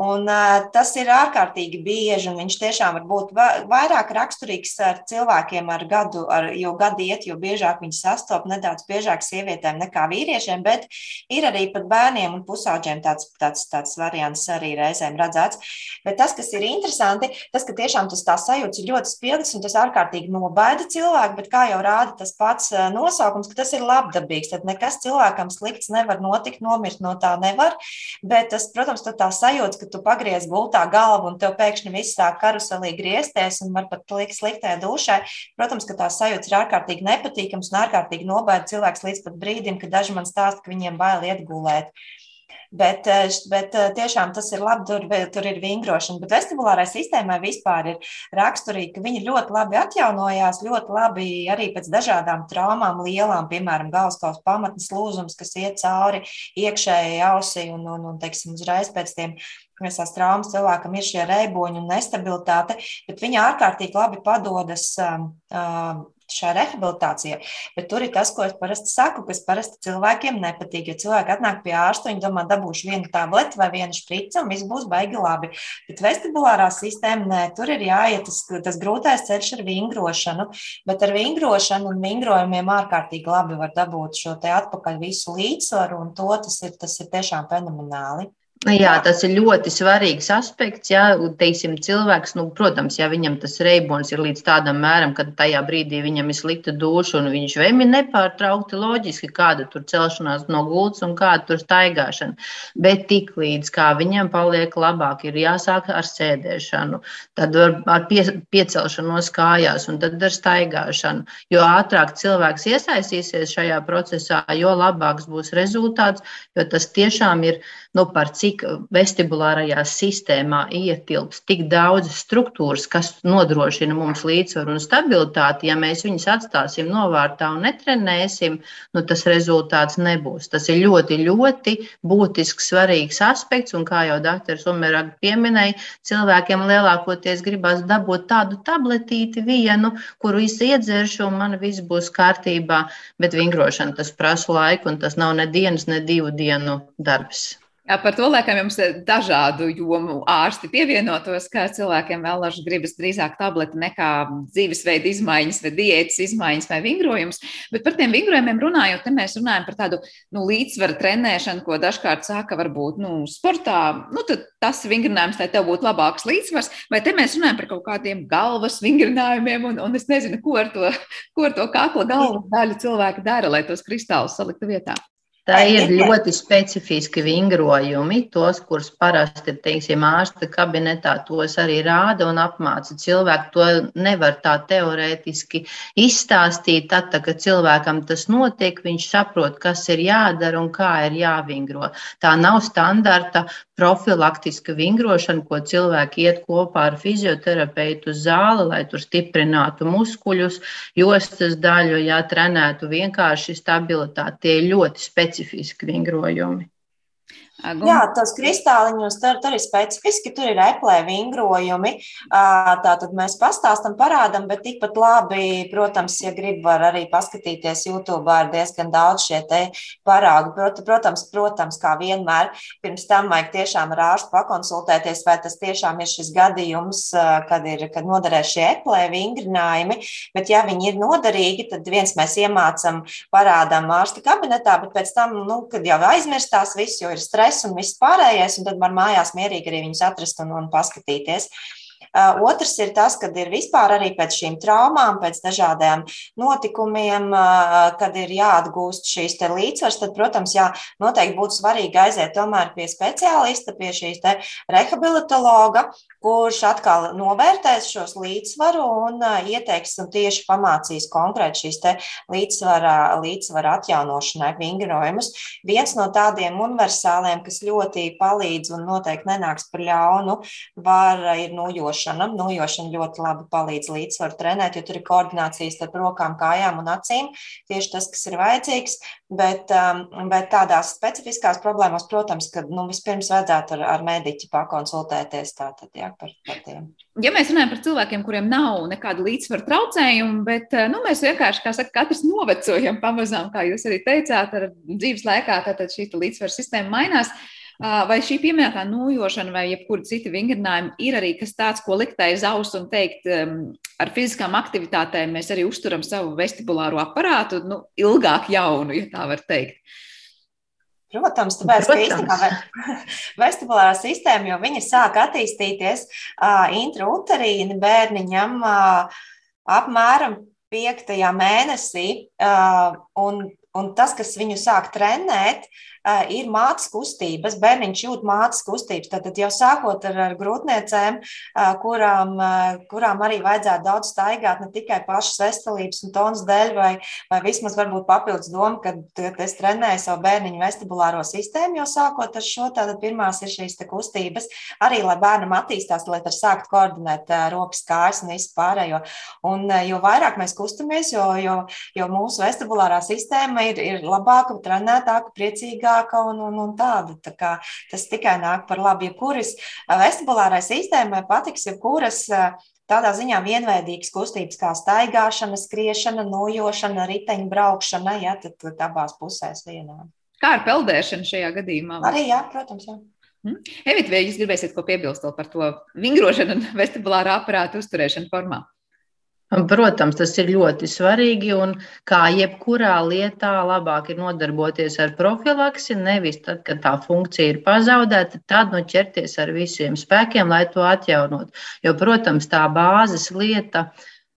Un, uh, tas ir ārkārtīgi bieži, un viņš tiešām var būt vairāk raksturīgs ar cilvēkiem ar gadu, ar, jo gadi iet, jo biežāk viņi sastop nedaudz biežāk sievietēm nekā vīriešiem, bet ir arī pat bērniem un pusauģiem tāds, tāds, tāds variants arī reizēm redzēts. Bet tas, kas ir interesanti, interesanti, tas, ka tiešām tas tā sajūta ir ļoti spilgts un tas ārkārtīgi nobaida cilvēku, bet kā jau rāda tas pats nosaukums, ka tas ir labdabīgs, tad nekas cilvēkam slikts nevar notikt, nomirt no tā nevar. Bet tas, protams, tā sajūta, ka tu pagriez gultā galvu un tev pēkšņi viss tā karuselī griezties un var pat likt sliktai dušai, protams, ka tās sajūtas ir ārkārtīgi nepatīkams un ārkārtīgi nobaida cilvēks līdz pat brīdim, kad daži man stāsta, ka viņiem bail iet gulēt. Bet, eh, bet eh, tiešām tas ir labi, tur, tur ir vingrošana. Bet vestibulārai sistēmai vispār ir raksturīgi, ka viņi ļoti labi atjaunojās, ļoti labi arī pēc dažādām traumām, lielām, piemēram, galvaskausa pamatnes lūzums, kas iet cauri iekšējai ausī un, un, un teiksim, uzreiz pēc tiem visās traumas cilvēkam ir šie reiboņi un nestabilitāte, bet viņi ārkārtīgi labi padodas um, um, šai rehabilitācijai. Bet tur ir tas, ko es parasti saku, kas parasti cilvēkiem nepatīk. Jo cilvēki atnāk pie ārsta, viņi domā, dabūšu vienu tableti vai vienu šprici, un viss būs baigi labi. Bet vestibulārā sistēma, nē, tur ir jāiet tas, tas grūtais ceļš ar vingrošanu, bet ar vingrošanu un vingrojumiem ārkārtīgi labi var dabūt šo te atpakaļ visu līdzsvaru, un to tas ir, tas ir tiešām fenomenāli. Nu jā, tas ir ļoti svarīgs aspekts. Jā, teiksim, cilvēks, nu, protams, ja viņam tas reibons ir līdz tādam mēram, ka tajā brīdī viņam ir slikta duša un viņš vēmi nepārtraukti loģiski, kāda tur celšanās no gultas un kāda tur staigāšana. Bet tik līdz kā viņam paliek labāk, ir jāsāk ar sēdēšanu, tad ar pie, piecelšanos kājās un tad ar staigāšanu. Jo ātrāk cilvēks iesaistīsies šajā procesā, jo labāks būs rezultāts, jo tas tiešām ir nu, par cik vestibulārajā sistēmā ietilps tik daudzas struktūras, kas nodrošina mums līdzsvaru un stabilitāti. Ja mēs viņus atstāsim novārtā un netrenēsim, nu, tas rezultāts nebūs. Tas ir ļoti, ļoti būtisks, svarīgs aspekts. Un kā jau dr. Umerag pieminēja, cilvēkiem lielākoties gribas dabūt tādu tabletīti vienu, kuru iedzeršu, un man viss būs kārtībā. Bet vingrošana tas prasa laiku, un tas nav ne dienas, ne divu dienu darbs. Jā, par to laikam jums dažādu jomu ārsti pievienotos, ka cilvēkiem vēl gribas drīzāk tableti nekā dzīvesveida izmaiņas, vai diētas izmaiņas, vai vingrojums. Bet par tiem vingrojumiem runājot, te mēs runājam par tādu nu, līdzsvaru trenēšanu, ko dažkārt saka, varbūt nu, sportā. Nu, tas vingrinājums, lai tev būtu labāks līdzsvars, vai te mēs runājam par kaut kādiem galvas vingrinājumiem, un, un es nezinu, ko ar to, ko ar to kakla galvas daļu cilvēki dara, lai tos kristālus saliktu vietā. Tā ir ļoti specifiski vingrojumi. Tos, kurus parasti teiksim, ārsta kabinetā, tos arī rāda un apmāca cilvēku. To nevar tā teorētiski izstāstīt. Tad, tā, kad cilvēkam tas notiek, viņš saprot, kas ir jādara un kā ir jāvingro. Tā nav standarta profilaktiska vingrošana, ko cilvēki iet kopā ar fizioterapeitu uz zāli, lai tur stiprinātu muskuļus, jostas daļu, ja trenētu vienkārši stabilitāti. Tie ir ļoti specifiski vingrojumi. Agum. Jā, tos kristāliņus tur, tur ir specifiski, tur ir eplē vingrojumi. Tātad mēs pastāstam, parādam, bet tikpat labi, protams, ja grib, var arī paskatīties YouTube, ir diezgan daudz šie te parāgi. Protams, protams, kā vienmēr, pirms tam vajag tiešām ar ārstu pakonsultēties, vai tas tiešām ir šis gadījums, kad, ir, kad noderēs šie eplē vingrinājumi. Bet, ja viņi ir noderīgi, tad viens mēs iemācam, parādām ārsta kabinetā, bet pēc tam, nu, kad jau aizmirstās viss, jo ir stress stress un viss pārējais, un tad var mājās mierīgi arī viņus atrast un, un paskatīties. Otrs ir tas, kad ir vispār arī pēc šīm traumām, pēc dažādiem notikumiem, kad ir jāatgūst šīs līdzsvars, tad, protams, jā, noteikti būtu svarīgi aiziet tomēr pie speciālista, pie šīs rehabilitologa, kurš atkal novērtēs šos līdzsvaru un ieteiks un tieši pamācīs konkrēti šīs līdzsvara, līdzsvara atjaunošanai vingrojumus. Viens no tādiem universāliem, kas ļoti palīdz un noteikti nenāks par ļaunu, var ir nojošana nojošana. Nojošana ļoti labi palīdz līdzsvaru trenēt, jo tur ir koordinācijas starp rokām, kājām un acīm. Tieši tas, kas ir vajadzīgs. Bet, um, bet tādās specifiskās problēmās, protams, ka nu, vispirms vajadzētu ar, ar mediķi pakonsultēties tātad, jā, par, par tiem. Ja mēs runājam par cilvēkiem, kuriem nav nekāda līdzsvara traucējuma, bet nu, mēs vienkārši, kā saka, katrs novecojam pamazām, kā jūs arī teicāt, ar dzīves laikā, tad šī līdzsvara sistēma mainās. Vai šī pieminētā nojošana vai jebkura cita vingrinājuma ir arī kas tāds, ko likt aiz auss un teikt, ar fiziskām aktivitātēm mēs arī uzturam savu vestibulāro aparātu nu, ilgāk jaunu, ja tā var teikt? Protams, tāpēc, Protams. ka īstenībā vestibulārā sistēma, jo viņa sāk attīstīties uh, intrauterīni bērniņam uh, apmēram piektajā mēnesī, uh, un, un tas, kas viņu sāk trenēt, uh, ir mātes kustības, bērniņš jūt mātes kustības. Tad jau sākot ar, ar grūtniecēm, kurām, kurām arī vajadzētu daudz staigāt, ne tikai pašas veselības un tonas dēļ, vai, vai vismaz varbūt papildus doma, ka es trenēju savu bērniņu vestibulāro sistēmu, jau sākot ar šo, tad pirmās ir šīs kustības, arī lai bērnam attīstās, lai var sākt koordinēt rokas, kājas un visu pārējo. Un jo vairāk mēs kustamies, jo, jo, jo mūsu vestibulārā sistēma ir, ir labāka, trenētāka, priecīgāka vieglāka un, un, un tāda. Tā kā tas tikai nāk par labu. Jebkuras vestibulārai sistēmai patiks, jebkuras tādā ziņā vienveidīgas kustības kā staigāšana, skriešana, nojošana, riteņbraukšana, ja tad, abās pusēs vienādi. Kā ar peldēšanu šajā gadījumā? Arī, jā, protams. Jā. Hmm? Evita, vai jūs gribēsiet ko piebilst par to vingrošanu un vestibulāru aparātu uzturēšanu formā? Protams, tas ir ļoti svarīgi. Un kā jebkurā lietā, labāk ir nodarboties ar profilaksi. Nevis tad, kad tā funkcija ir pazaudēta, tad nu, ķerties ar visiem spēkiem, lai to atjaunot. Jo, protams, tā bāzes lieta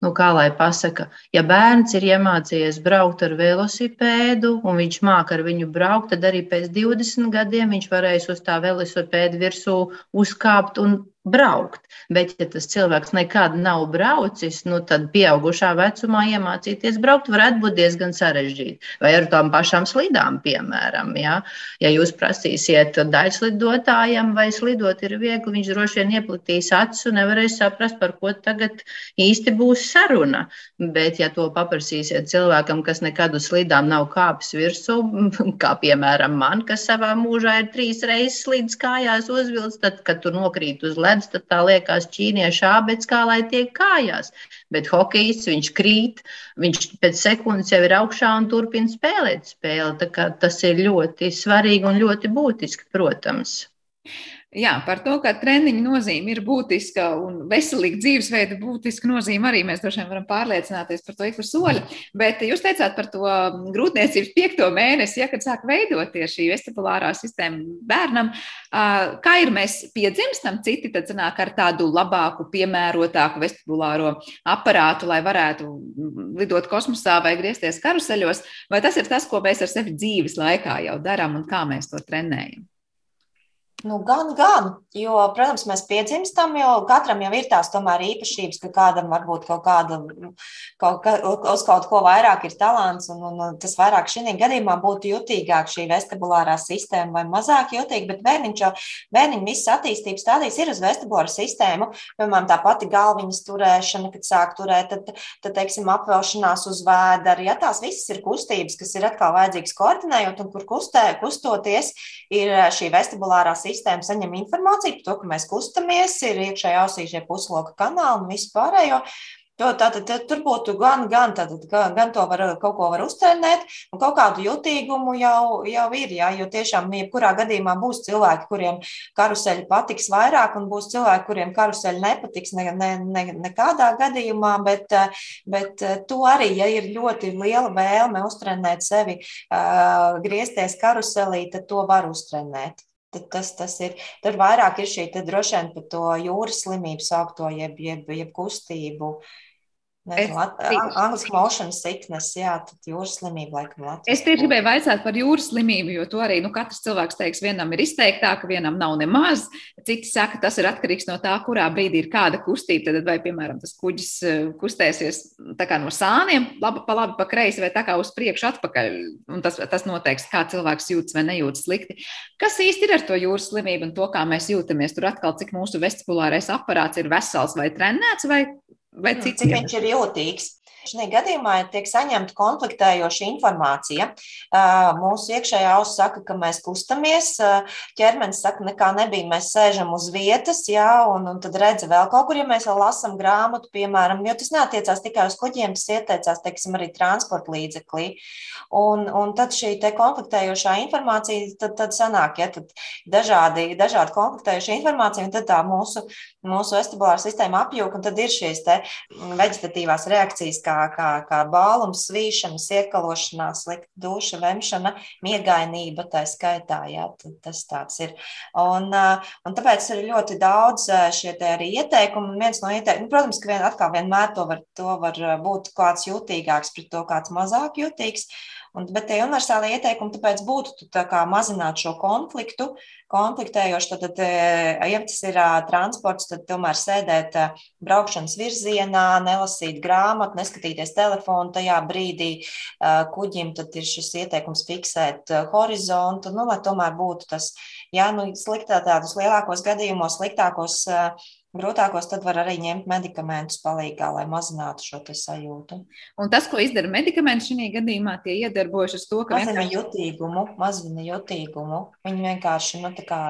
nu, kā lai pasaka, ja bērns ir iemācījies braukt ar velosipēdu un viņš māca ar viņu braukt, tad arī pēc 20 gadiem viņš varēs uz tā velosipēda virsū uzkāpt un braukt. Bet, ja tas cilvēks nekad nav braucis, nu, tad pieaugušā vecumā iemācīties braukt varētu būt diezgan sarežģīti. Vai ar tām pašām slidām, piemēram. Ja, ja jūs prasīsiet daļslidotājam, vai slidot ir viegli, viņš droši vien ieplatīs acis un nevarēs saprast, par ko tagad īsti būs saruna. Bet, ja to paprasīsiet cilvēkam, kas nekad uz slidām nav kāpis virsū, kā piemēram man, kas savā mūžā ir trīs reizes slīdis kājās uzvilcis, tad, kad tu nokrīt uz ledus, ledus, tad tā liekas ķīniešu ābets, kā lai tiek kājās. Bet hokejs, viņš krīt, viņš pēc sekundes jau ir augšā un turpina spēlēt spēli. Tas ir ļoti svarīgi un ļoti būtiski, protams. Jā, par to, ka treniņa nozīme ir būtiska un veselīga dzīvesveida būtiska nozīme arī mēs droši vien varam pārliecināties par to ik pa soļu. Bet jūs teicāt par to grūtniecības piekto mēnesi, ja, kad sāk veidoties šī vestibulārā sistēma bērnam. Kā ir mēs piedzimstam, citi tad sanāk ar tādu labāku, piemērotāku vestibulāro aparātu, lai varētu lidot kosmosā vai griezties karuseļos, vai tas ir tas, ko mēs ar sevi dzīves laikā jau darām un kā mēs to trenējam? Nu, gan, gan, jo, protams, mēs piedzimstam, jo katram jau ir tās tomēr īpašības, ka kādam varbūt kaut kāda, kaut, ka, uz kaut ko vairāk ir talants, un, un tas vairāk šī gadījumā būtu jutīgāk šī vestibulārā sistēma vai mazāk jutīga, bet bērniņš jau, bērniņa visas attīstības stādīs ir uz vestibulāru sistēmu, piemēram, tā pati galviņas turēšana, kad sāk turēt, tad, tad teiksim, apvelšanās uz vēdera, ja tās visas ir kustības, kas ir atkal vajadzīgas koordinējot, un kur kustē, kustoties, ir šī vestibulārā sistēma sistēma saņem informāciju par to, ka mēs kustamies, ir iekšējā ausī šie pusloka kanāli un viss pārējo. Jo tātad tur būtu gan, gan, tātad, gan, gan to var, kaut ko var uztrenēt, un kaut kādu jutīgumu jau, jau ir, jā, jo tiešām jebkurā gadījumā būs cilvēki, kuriem karuseļi patiks vairāk, un būs cilvēki, kuriem karuseļi nepatiks ne, ne, ne, nekādā gadījumā, bet, bet to arī, ja ir ļoti liela vēlme uztrenēt sevi, griezties karuselī, tad to var uztrenēt. Tas, tas ir. Tur vairāk ir šī droši vien par to jūras slimību saukto, jeb, jeb, jeb kustību. Uh, Angliski motion sickness, jā, tad jūras slimība laikam Latvijā. Es tieši gribēju vaicāt par jūras slimību, jo to arī nu, katrs cilvēks teiks, vienam ir izteiktāk, vienam nav nemaz. Citi saka, tas ir atkarīgs no tā, kurā brīdī ir kāda kustība. Tad vai, piemēram, tas kuģis eh, kustēsies no sāniem, labi pa labi, pa kreisi vai tā kā uz priekšu atpakaļ. Un tas, tas noteiks, kā cilvēks jūtas vai nejūtas slikti. Kas īsti ir ar to jūras slimību un to, kā mēs jūtamies? Tur atkal, cik mūsu vestibulārais aparāts ir vesels vai trenēts vai vai cik, cik viņš ir jūtīgs. Šajā gadījumā tiek saņemta konfliktējoša informācija. Mūsu iekšējā auss saka, ka mēs kustamies, ķermenis saka, nekā nebija, mēs sēžam uz vietas, jā, un, un tad redz vēl kaut kur, ja mēs vēl lasām grāmatu, piemēram, jo tas neatiecās tikai uz kuģiem, tas ieteicās, teiksim, arī transporta līdzeklī. Un, un tad šī te konfliktējošā informācija, tad, tad sanāk, ja tad dažādi, dažādi konfliktējoša informācija, un tad tā mūsu, mūsu vestibulāra sistēma apjūk, un tad ir šīs te veģetatīvās reakcijas, kā, kā, kā bālums, svīšanas, iekalošanās, slikta duša, vemšana, miegainība, tā skaitā, jā, tas tāds ir. Un, un tāpēc ir ļoti daudz šie arī ieteikumi, un viens no ieteikumiem, nu, protams, ka vien, atkal vienmēr to var, to var būt kāds jutīgāks pret to, kāds mazāk jutīgs, Un, bet tie universālie ieteikumi tāpēc būtu tā mazināt šo konfliktu, konfliktējoši. Tad, tad ja tas ir transports, tad tomēr sēdēt braukšanas virzienā, nelasīt grāmatu, neskatīties telefonu tajā brīdī kuģim. Tad ir šis ieteikums fiksēt horizontu, nu, lai tomēr būtu tas, jā, nu, sliktā tādos lielākos gadījumos, sliktākos Grūtākos tad var arī ņemt medikamentus palīdzīgā, lai mazinātu šo sajūtu. Un tas, ko izdara medikamenti šajā gadījumā, tie iedarbojas uz to, ka mazina vienkārši... jutīgumu, mazina jutīgumu. Viņi vienkārši, nu, tā kā,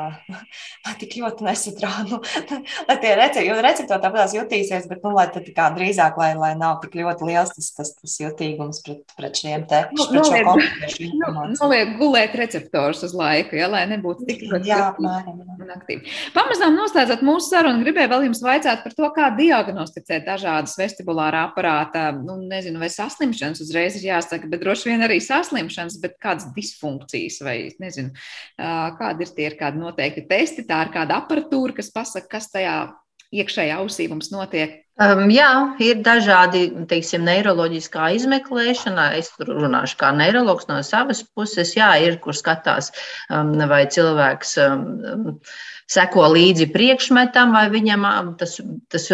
tik ļoti nesatrāda, nu, lai tie recepti, jo recepti tāpēc jutīsies, bet, nu, lai tad kā drīzāk, lai, lai nav tik ļoti liels tas, tas, tas jutīgums pret, pret šiem te, nu, pret šo konkrēšu informāciju. Noliek gulēt receptors uz laiku, ja, lai nebūtu tik ļoti. Jā, apmēram. aktīvi. Pamazām noslēdzot mūsu sarunu, gribēju vēl jums vaicāt par to, kā diagnosticēt dažādas vestibulāra aparāta, nu, nezinu, vai saslimšanas uzreiz ir jāsaka, bet droši vien arī saslimšanas, bet kādas disfunkcijas vai, nezinu, kādi ir tie ir kādi noteikti testi, tā ir kāda aparatūra, kas pasaka, kas tajā iekšējā ausī mums notiek. Um, jā, ir dažādi, teiksim, neiroloģiskā izmeklēšana. Es tur runāšu kā neiroloģis no savas puses. Jā, ir, kur skatās, um, vai cilvēks um, seko līdzi priekšmetam, vai viņam tas, tas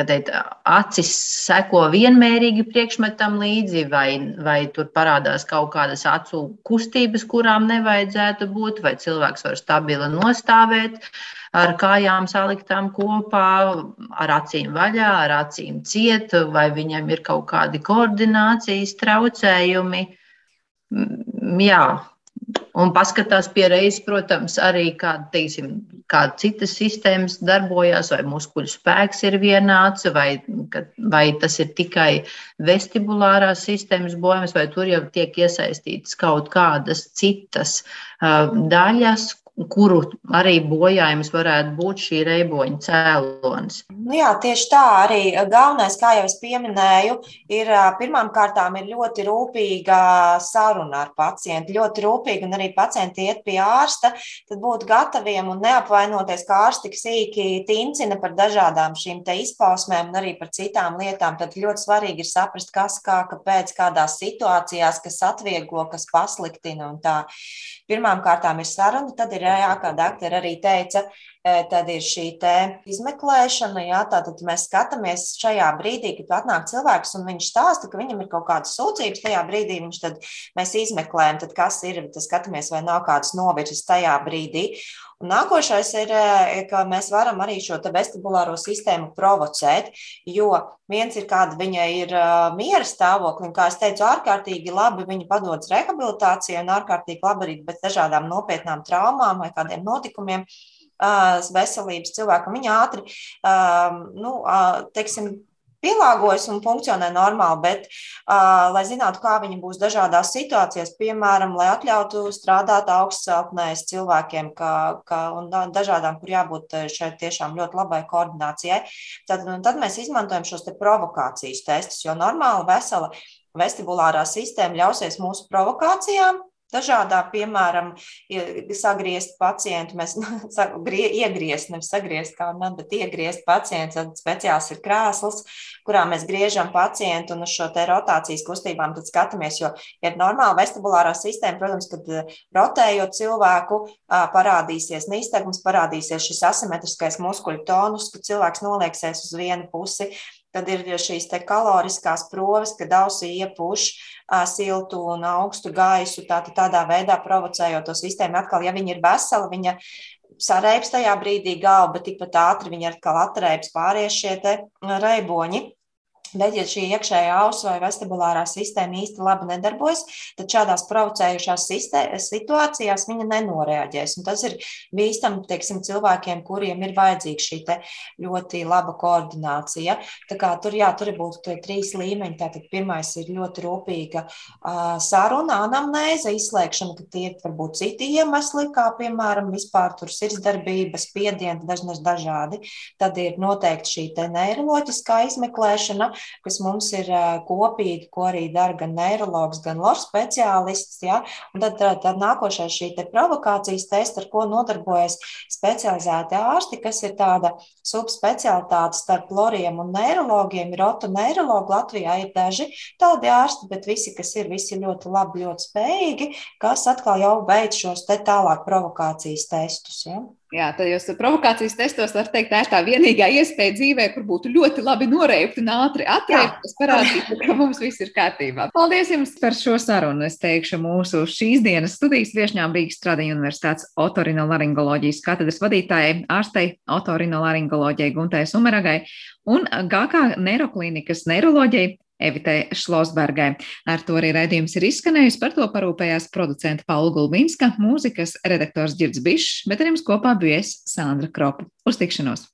teikt, acis seko vienmērīgi priekšmetam līdzi, vai, vai tur parādās kaut kādas acu kustības, kurām nevajadzētu būt, vai cilvēks var stabili nostāvēt. Ar kājām saliktām kopā, ar acīm vaļā, ar acīm ciet, vai viņam ir kaut kādi koordinācijas traucējumi. Jā, Un paskatās pie reizes, protams, arī kāda, teiksim, kāda citas sistēmas darbojas, vai muskuļu spēks ir vienāds, vai, vai tas ir tikai vestibulārās sistēmas bojums, vai tur jau tiek iesaistītas kaut kādas citas uh, daļas, kuru arī bojājums varētu būt šī reiboņa cēlonis. Nu jā, tieši tā arī galvenais, kā jau es pieminēju, ir pirmām kārtām ir ļoti rūpīga saruna ar pacientu. Ļoti rūpīgi, un arī pacienti iet pie ārsta, tad būt gataviem un neapvainoties, kā ārsti tik sīki tincina par dažādām šīm te izpausmēm un arī par citām lietām. Tad ļoti svarīgi ir saprast, kas, kā, kāpēc, kādās situācijās, kas atvieglo, kas pasliktina un tā. Pirmām kārtām ir saruna, tad ir jā, kā doktori arī teica, tad ir šī izmeklēšana. Jā, tātad mēs skatāmies šajā brīdī, kad atnāk cilvēks un viņš stāsta, ka viņam ir kaut kādas sūdzības. Tajā brīdī viņš tad mēs izmeklējam, tad kas ir, tad skatāmies, vai nav kādas novirzes tajā brīdī. Un nākošais ir, ka mēs varam arī šo vestibulāro sistēmu provocēt, jo viens ir kāda viņa ir miera stāvokļa, un, kā es teicu, ārkārtīgi labi viņa padodas rehabilitācijai un ārkārtīgi labi arī bez dažādām nopietnām traumām vai kādiem notikumiem veselības cilvēkam. Viņa ātri, nu, teiksim, pielāgojas un funkcionē normāli, bet, uh, lai zinātu, kā viņi būs dažādās situācijās, piemēram, lai atļautu strādāt augstceltnēs cilvēkiem ka, ka, un dažādām, kur jābūt šeit tiešām ļoti labai koordinācijai, tad, tad mēs izmantojam šos te provokācijas testus, jo normāli vesela vestibulārā sistēma ļausies mūsu provokācijām, dažādām, piemēram, sagriezt pacientu, mēs iegriezt, nevis sagriezt kā man, bet iegriezt pacientu, tad speciāls ir krēsls, kurā mēs griežam pacientu un uz šo te rotācijas kustībām tad skatāmies, jo, ir normāla vestibulārā sistēma, protams, kad rotējot cilvēku, parādīsies nīstegums, parādīsies šis asimetriskais muskuļu tonus, kad cilvēks nolieksies uz vienu pusi, Tad ir šīs kaloriskās proves, kad ausī iepūš siltu un augstu gaisu, tā, tādā veidā provocējot to sistēmu. Atkal, ja viņa ir vesela, viņa sarēps tajā brīdī galva, bet tikpat ātri viņa atkal atrēps pāries šie reiboņi. Bet, ja šī iekšējā auss vai vestibulārā sistēma īsti labi nedarbojas, tad šādās provocējušās situācijās viņa nenoreaģēs. Un tas ir bīstami teiksim, cilvēkiem, kuriem ir vajadzīga šī ļoti laba koordinācija. Tā kā tur, jā, tur būtu trīs līmeņi. Tātad pirmais ir ļoti rūpīga uh, saruna, anamnēze, izslēgšana, ka tie ir varbūt citi iemesli, kā piemēram vispār tur sirdsdarbība, spiedieni, dažnas dažādi. Tad ir noteikti šī neiroloģiskā izmeklēšana kas mums ir kopīgi, ko arī dara gan neiroloģis, gan lošu speciālists. Ja? Un tad, tad, tad nākošais šī te provokācijas testa, ar ko nodarbojas specializēti ārsti, kas ir tāda subspecialitāte starp loriem un neirologiem. Ir otoneirologi Latvijā ir daži tādi ārsti, bet visi, kas ir, visi ļoti labi, ļoti spējīgi, kas atkal jau veic šos te tālāk provokācijas testus. Ja? Jā, tad jūs provokācijas testos var teikt, tā ir tā vienīgā iespēja dzīvē, kur būtu ļoti labi noreipt un ātri atrēpt, kas parādītu, ka mums viss ir kārtībā. Paldies jums par šo sarunu. Es teikšu mūsu šīs dienas studijas viešņām Rīgas Stradiņu universitātes otorinolaringoloģijas katedras vadītājai, ārstei otorinolaringoloģijai Guntai Sumeragai un GK neiroklīnikas neiroloģijai Evitai Šlosbergai. Ar to arī raidījums ir izskanējis. Par to parūpējās producenta Paula Gulbinska, mūzikas redaktors Girds Bišs, bet ar jums kopā bija es Sandra Kropa. Uz tikšanos!